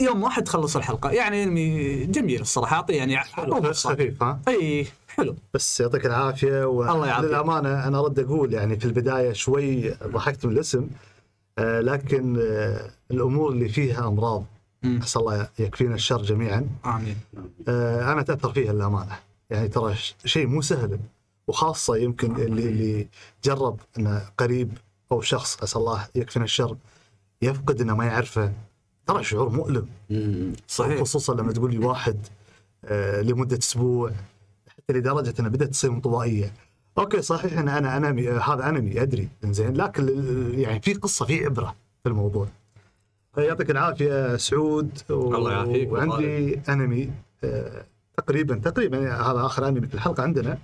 يوم واحد تخلص الحلقة. يعني أنمي جميل الصراحة. أعطيه يعني. خفيف ها اي حلو. بس يعطيك العافية الله يعافيك. وللامانه أنا أرد أقول يعني في البداية شوي ضحكت من الاسم آه لكن آه الأمور اللي فيها أمراض. عسى الله يكفينا الشر جميعا. آمين. آه أنا أتأثر فيها للأمانة. يعني ترى شيء مو سهل وخاصة يمكن اللي اللي جرب إنه قريب أو شخص عسى الله يكفينا الشر يفقد إنه ما يعرفه. ترى شعور مؤلم. صحيح. خصوصا لما تقول لي واحد آه لمدة أسبوع حتى لدرجة إنها بدأت تصير انطوائية. أوكي صحيح إن أنا أنمي هذا أنمي أدري زين لكن يعني في قصة في عبرة في الموضوع. يعطيك العافية سعود و... الله يعافيك وعندي أنمي آه تقريبا تقريبا هذا آخر أنمي في الحلقة عندنا.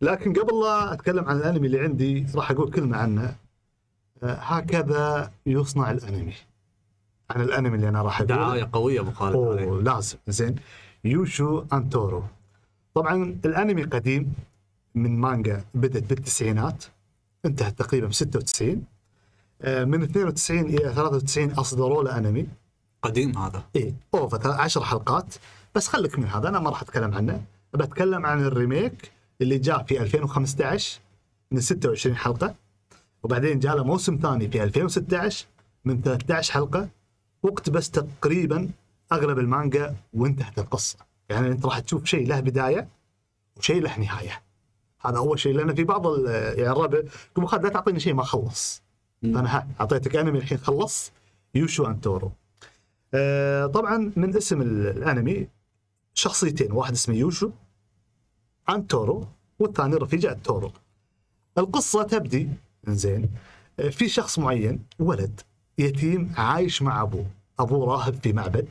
لكن قبل لا أتكلم عن الأنمي اللي عندي راح أقول كلمة عنه. آه هكذا يصنع الأنمي. عن الأنمي اللي أنا راح أقوله. دعاية قوية أبو خالد لازم زين يوشو أنتورو طبعا الأنمي قديم من مانجا بدت بالتسعينات انتهت تقريبا ب 96 آه، من 92 إلى 93 أصدروا له أنمي. قديم هذا. اي over 10 حلقات. بس خليك من هذا أنا ما راح أتكلم عنه. بتكلم عن الـ remake اللي جاء في 2015 من 26 حلقة وبعدين جاء له موسم ثاني في 2016 من 13 حلقة واقتبس تقريبا أغلب المانجا وانتهت القصة. يعني انت راح تشوف شيء له بداية وشيء له نهاية. هذا أول شيء لأن في بعض يعني الربع يقول خالد لا تعطيني شيء ما خلص. فانا ها أعطيتك انمي الحين خلص. يوشو أنتورو. آه، طبعا من اسم ال- الأنمي شخصيتين واحد اسمه يوشو عن تورو والثاني رفيجة تورو القصة تبدي زين آه، في شخص معين ولد يتيم عايش مع أبوه. أبوه راهب في معبد.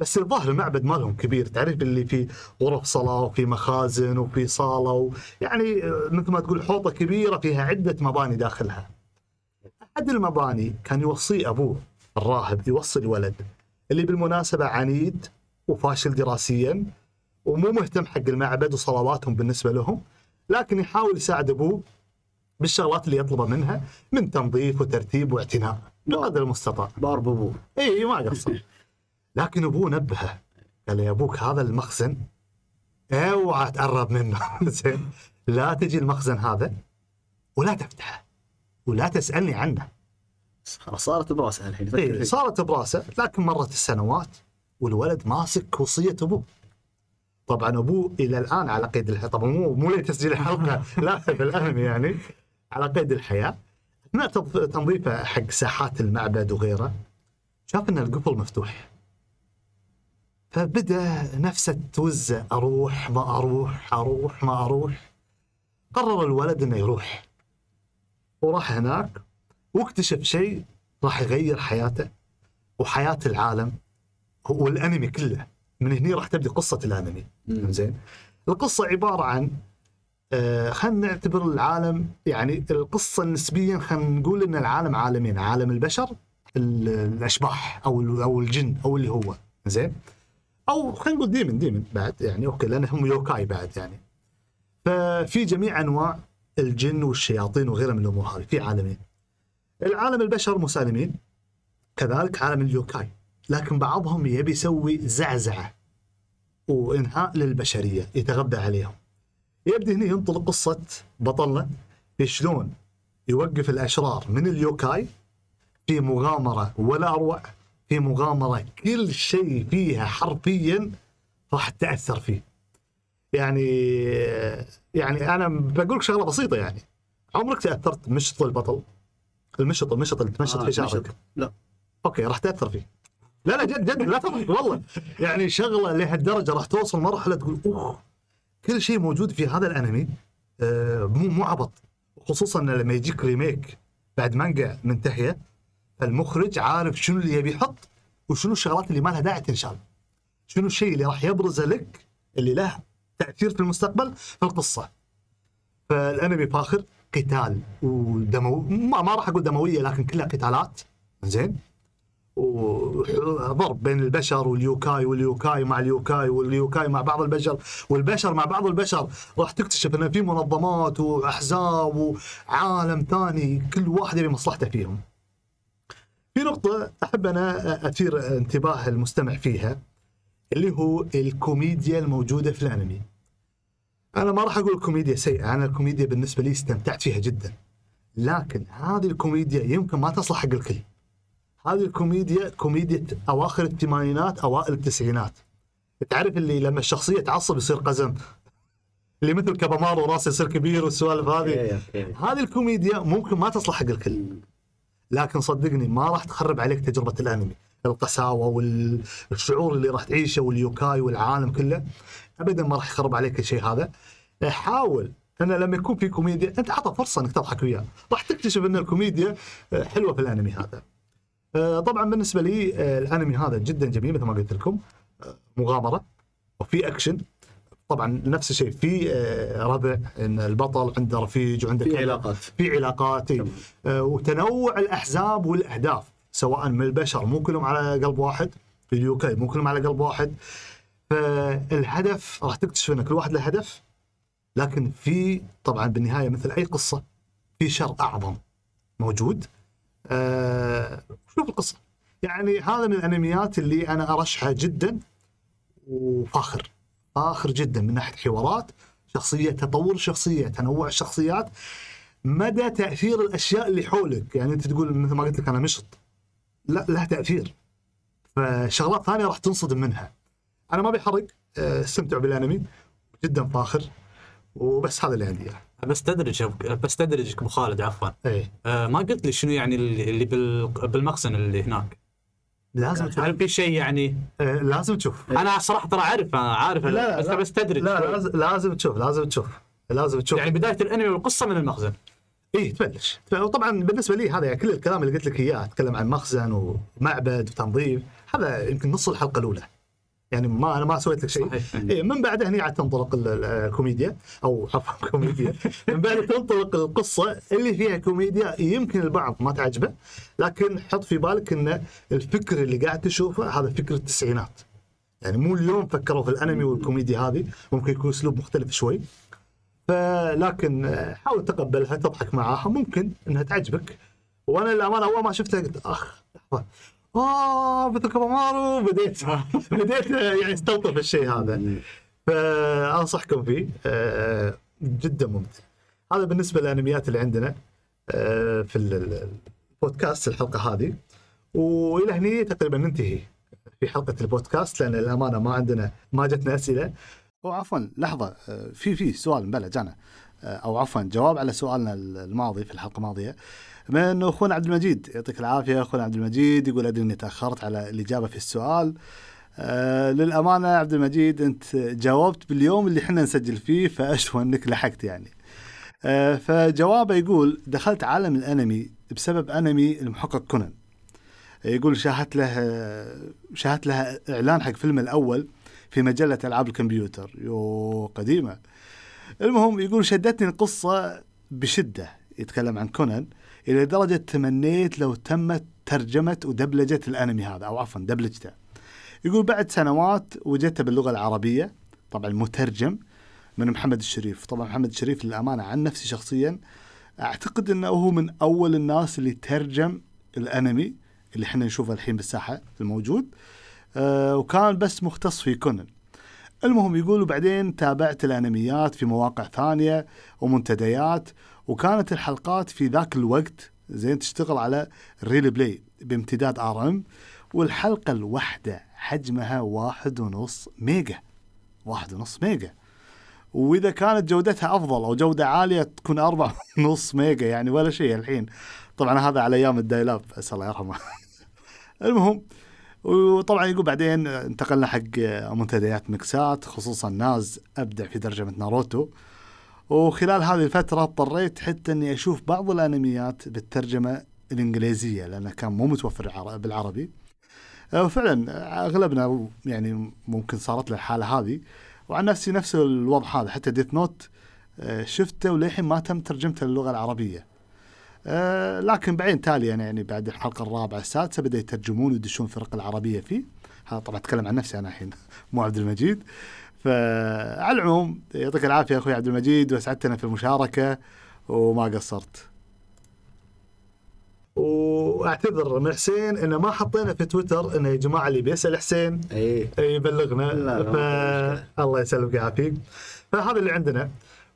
بس الظاهر المعبد مالهم كبير. تعرف اللي فيه غرف صلاة وفي مخازن وفي صالة و... يعني آه، مثل ما تقول حوطة كبيرة فيها عدة مباني داخلها. أحد المباني كان يوصيه أبوه الراهب يوصي الولد اللي بالمناسبة عنيد وفاشل دراسيا ومو مهتم حق المعبد وصلواتهم بالنسبة لهم لكن يحاول يساعد أبوه بالشغلات اللي يطلبها منها من تنظيف وترتيب واعتناء. بقدر المستطاع. بار بابو اي ما قصر. لكن أبوه نبهه قال يا أبوك هذا المخزن؟ اوعى تقرب منه. زين. لا تجي المخزن هذا ولا تفتحه ولا تسألني عنه. صارت براسها الحين إيه. صارت براسه لكن مرت السنوات والولد ماسك وصية أبوه. طبعا أبوه إلى الآن على قيد الحياة. طبعا مو مو لتسجيل الحلقة لا في الانمي يعني. على قيد الحياة. اثناء تنظ- تنظيفه حق ساحات المعبد وغيره. شاف إن القفل مفتوح. فبدأ نفسه توزع أروح ما أروح أروح ما أروح. قرر الولد إنه يروح. وراح هناك واكتشف شيء راح يغير حياته وحياة العالم والانمي كله. من هني راح تبدي قصة الأنمي. مم. زين القصة عبارة عن آه خلينا نعتبر العالم يعني القصة نسبيا خلينا نقول إن العالم عالمين. عالم البشر ال- الأشباح أو ال- أو الجن أو اللي هو. زين أو خلينا نقول demon demon بعد يعني أوكي لأن هم يوكاي بعد يعني. ففي جميع أنواع الجن والشياطين وغيرها من الأمور هذه في عالمين. العالم البشر مسالمين كذلك عالم اليوكاي. لكن بعضهم يبي يسوي زعزعة وإنهاء للبشرية يتغذى عليهم. يبدي هنا ينطلق قصة بطلنا شلون يوقف الأشرار من اليوكاي في مغامرة ولا أروع في مغامرة كل شيء فيها حرفيا راح تأثر فيه. يعني يعني أنا بقول لك شغلة بسيطة يعني. عمرك تأثرت بمشط البطل؟ المشط المشط اللي تمشط آه، في شعرك؟ مشط. لا. أوكي راح تأثر فيه. لا لا جد جد لا تضحك والله. يعني شغلة لهالدرجة راح توصل مرحلة تقول أوه كل شيء موجود في هذا الأنمي آه مو مو عبط. خصوصا لما يجيك remake بعد مانجا منتهية المخرج عارف شنو اللي يبي يحط وشنو الشغلات اللي ما لها داعي تنشال. شنو الشيء اللي راح يبرزه لك اللي له تأثير في المستقبل؟ في القصة. فالانمي فاخر قتال ودمو ما, ما راح أقول دموية لكن كلها قتالات. زين. وضرب بين البشر واليوكاي واليوكاي مع اليوكاي واليوكاي مع بعض البشر والبشر مع بعض البشر. راح تكتشف ان في منظمات وأحزاب وعالم ثاني كل واحد يبي مصلحته فيهم. في نقطة أحب أنا أثير انتباه المستمع فيها اللي هو الكوميديا الموجودة في الأنمي. أنا ما راح أقول الكوميديا سيئة، أنا الكوميديا بالنسبة لي استمتعت فيها جدا. لكن هذه الكوميديا يمكن ما تصلح حق الكل. هذه الكوميديا كوميديا أواخر الثمانينات أوائل التسعينات تعرف اللي لما الشخصية تعصب يصير قزم اللي مثل كابامارو راسه يصير كبير والسوالف هذه هذه الكوميديا ممكن ما تصلح حق الكل لكن صدقني ما راح تخرب عليك تجربة الأنمي. القساوة والشعور اللي راح تعيشه واليوكاي والعالم كله ابدا ما راح يخرب عليك الشيء هذا. حاول. ان لما يكون في كوميديا أنت عطى فرصة إنك تضحك وياه. راح تكتشف إن الكوميديا حلوة في الأنمي هذا. آه، طبعا بالنسبة لي آه، الأنمي هذا جدا جميل مثل ما قلت لكم. آه، مغامرة وفي أكشن. طبعا نفس الشيء. في ربع إن البطل عنده رفيج وعنده في. علاقات. في علاقات. آه، وتنوع الأحزاب والأهداف سواء من البشر مو كلهم على قلب واحد. في اليوكي مو كلهم على قلب واحد. فالهدف راح تكتشف إن كل واحد له هدف لكن في طبعا بالنهاية مثل أي قصة في شر أعظم موجود. آه شوف القصة. يعني هذا من الأنميات اللي أنا أرشحها جدا وفاخر. فاخر جدا من ناحية حوارات شخصية تطور الشخصيه تنوع الشخصيات. مدى تأثير الأشياء اللي حولك؟ يعني أنت تقول مثل ما قلت لك أنا مشط. لا لها تأثير. فشغلات ثانية راح تنصدم منها. أنا ما بحرق آه، استمتعوا بالأنمي. جدا فاخر. وبس هذا اللي عندي إياه. بستدرج بستدرجك أبو خالد عفوا. إيه. آه ما قلت لي شنو يعني اللي اللي بال- بالمخزن اللي هناك؟ لازم تشوف. هل في شيء يعني؟ آه، لازم تشوف. أنا صراحة ترى اعرف عارف لا، بس لا. بستدرج لا. لازم لازم تشوف لازم تشوف لازم تشوف. يعني بداية الأنمي والقصة من المخزن. إيه تبلش. وطبعا بالنسبة لي هذا يعني كل الكلام اللي قلت لك إياه أتكلم عن مخزن ومعبد وتنظيف هذا يمكن نص الحلقة الأولى. يعني ما أنا ما سويت لك شيء. إيه من بعدها هني عاد تنطلق ال- ال- الكوميديا أو عفوا كوميديا. من بعد تنطلق القصة اللي فيها كوميديا يمكن البعض ما تعجبه لكن حط في بالك إن الفكر اللي قاعد تشوفه هذا فكر التسعينات. يعني مو اليوم فكروا في الأنمي والكوميديا هذه ممكن يكون أسلوب مختلف شوي. فلكن آه، حاول تقبلها تضحك معاها ممكن إنها تعجبك. وأنا للامانه أول ما شفتها قلت أخ لحظة. آه مثل كابامارو بديت بديت يعني استلطف الشيء هذا. فأنصحكم فيه. آه، جدا ممتع. هذا بالنسبة للأنميات اللي عندنا آه، في ال- ال- البودكاست الحلقة هذه. وإلى هني تقريبا ننتهي في حلقة البودكاست لأن الأمانة ما عندنا ما جتنا أسئلة. أو عفوا لحظة آه، في في سؤال بلى جانا. أو عفوا جواب على سؤالنا الماضي في الحلقة الماضية. من أخونا عبد المجيد. يعطيك العافية أخونا عبد المجيد. يقول أدري إني تأخرت على الإجابة في السؤال. آه للأمانة عبد المجيد أنت جاوبت باليوم اللي إحنا نسجل فيه فاشوى أنك لحقت يعني. آه فجوابه يقول دخلت عالم الأنمي بسبب أنمي المحقق كونان. يقول شاهدت له شاهدت له إعلان حق فيلم الأول في مجلة ألعاب الكمبيوتر. يو قديمة. المهم يقول شدتني القصة بشدة. يتكلم عن كونان. إلى درجة تمنيت لو تمت ترجمة ودبلجة الأنمي هذا أو عفوا دبلجته. يقول بعد سنوات وجدته باللغة العربية طبعا مترجم من محمد الشريف. طبعا محمد الشريف للأمانة عن نفسي شخصيا أعتقد إنه هو من أول الناس اللي ترجم الأنمي اللي إحنا نشوفه الحين بالساحة الموجود. آه وكان بس مختص في كونان. المهم يقولوا بعدين تابعت الأنميات في مواقع ثانية ومنتديات وكانت الحلقات في ذاك الوقت زين تشتغل على ال Real Player بامتداد RM والحلقة الواحدة حجمها واحد ونص ميجا. واحد ونص ميجا. وإذا كانت جودتها أفضل أو جودة عالية تكون أربعة ونص ميجا يعني ولا شيء الحين. طبعا هذا على أيام الدايلاب أسأل الله يرحمه. المهم وطبعا يقول بعدين انتقلنا حق منتديات مكسات خصوصا ناز أبدع في ترجمة ناروتو. وخلال هذه الفترة اضطريت حتى إني أشوف بعض الأنميات بالترجمة الإنجليزية لأنه كان مو متوفر عر- بالعربي. آه، وفعلا أغلبنا يعني ممكن صارت له الحالة هذه. وعن نفسي نفس الوضع هذا حتى Death Note آه، شفته وللحين ما تم ترجمته للغة العربية. آه، لكن بعدين تالي يعني, يعني بعد الحلقة الرابعة السادسة بدأ يترجمون ويدشون فرق العربية فيه. هذا طبعا أتكلم عن نفسي أنا الحين مو عبد المجيد. فعلى العموم يعطيك العافية أخوي عبد المجيد وأسعدتنا في المشاركة وما قصرت. وأعتذر من حسين انه ما حطينا في تويتر انه يا جماعة اللي بيسأل حسين إي يبلغنا. لا، ف... الله يسلمك ويعافيك. فهذا اللي عندنا.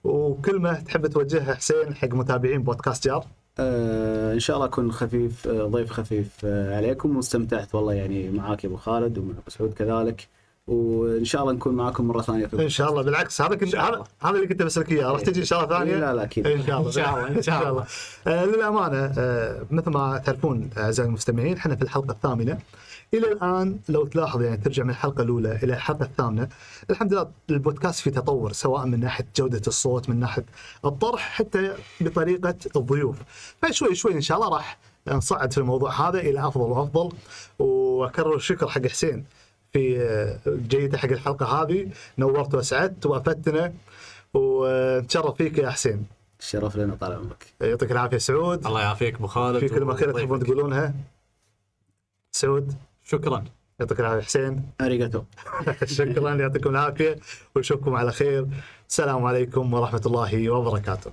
وكلمه تحب توجهها حسين حق متابعين بودكاست جار. آه إن شاء الله أكون خفيف آه ضيف خفيف آه عليكم. واستمتعت والله يعني معاك يا أبو خالد ومع أبو سعود كذلك. وإن شاء الله نكون معاكم مرة ثانية في إن شاء الله بالعكس هذا كنت هذا هذا اللي كنت بسألك إياه راح تجي إن شاء الله ثانية؟ لا لا أكيد. إن شاء الله إن شاء الله، إن شاء الله. آه للأمانة آه مثل ما تعرفون أعزائي المستمعين إحنا في الحلقة الثامنة. إلى الآن لو تلاحظ يعني ترجع من الحلقة الأولى إلى الحلقة الثامنة الحمد لله البودكاست في تطور سواء من ناحية جودة الصوت من ناحية الطرح حتى بطريقة الضيوف. فشوي شوي إن شاء الله راح نصعد في الموضوع هذا إلى أفضل وأفضل. وأكرر الشكر حق حسين. في آه، جيته حق الحلقة هذه. نورت واسعدت وافدتنا ونتشرف فيك يا حسين. الشرف لنا طال عمرك. يعطيك العافية سعود. الله يعافيك أبو خالد في كلمه اخيره تحبون. تقولونها سعود. شكرا. يعطيك العافية حسين. اريجاتو شكرا. يعطيكم العافية. ونشوفكم على خير. السلام عليكم ورحمة الله وبركاته.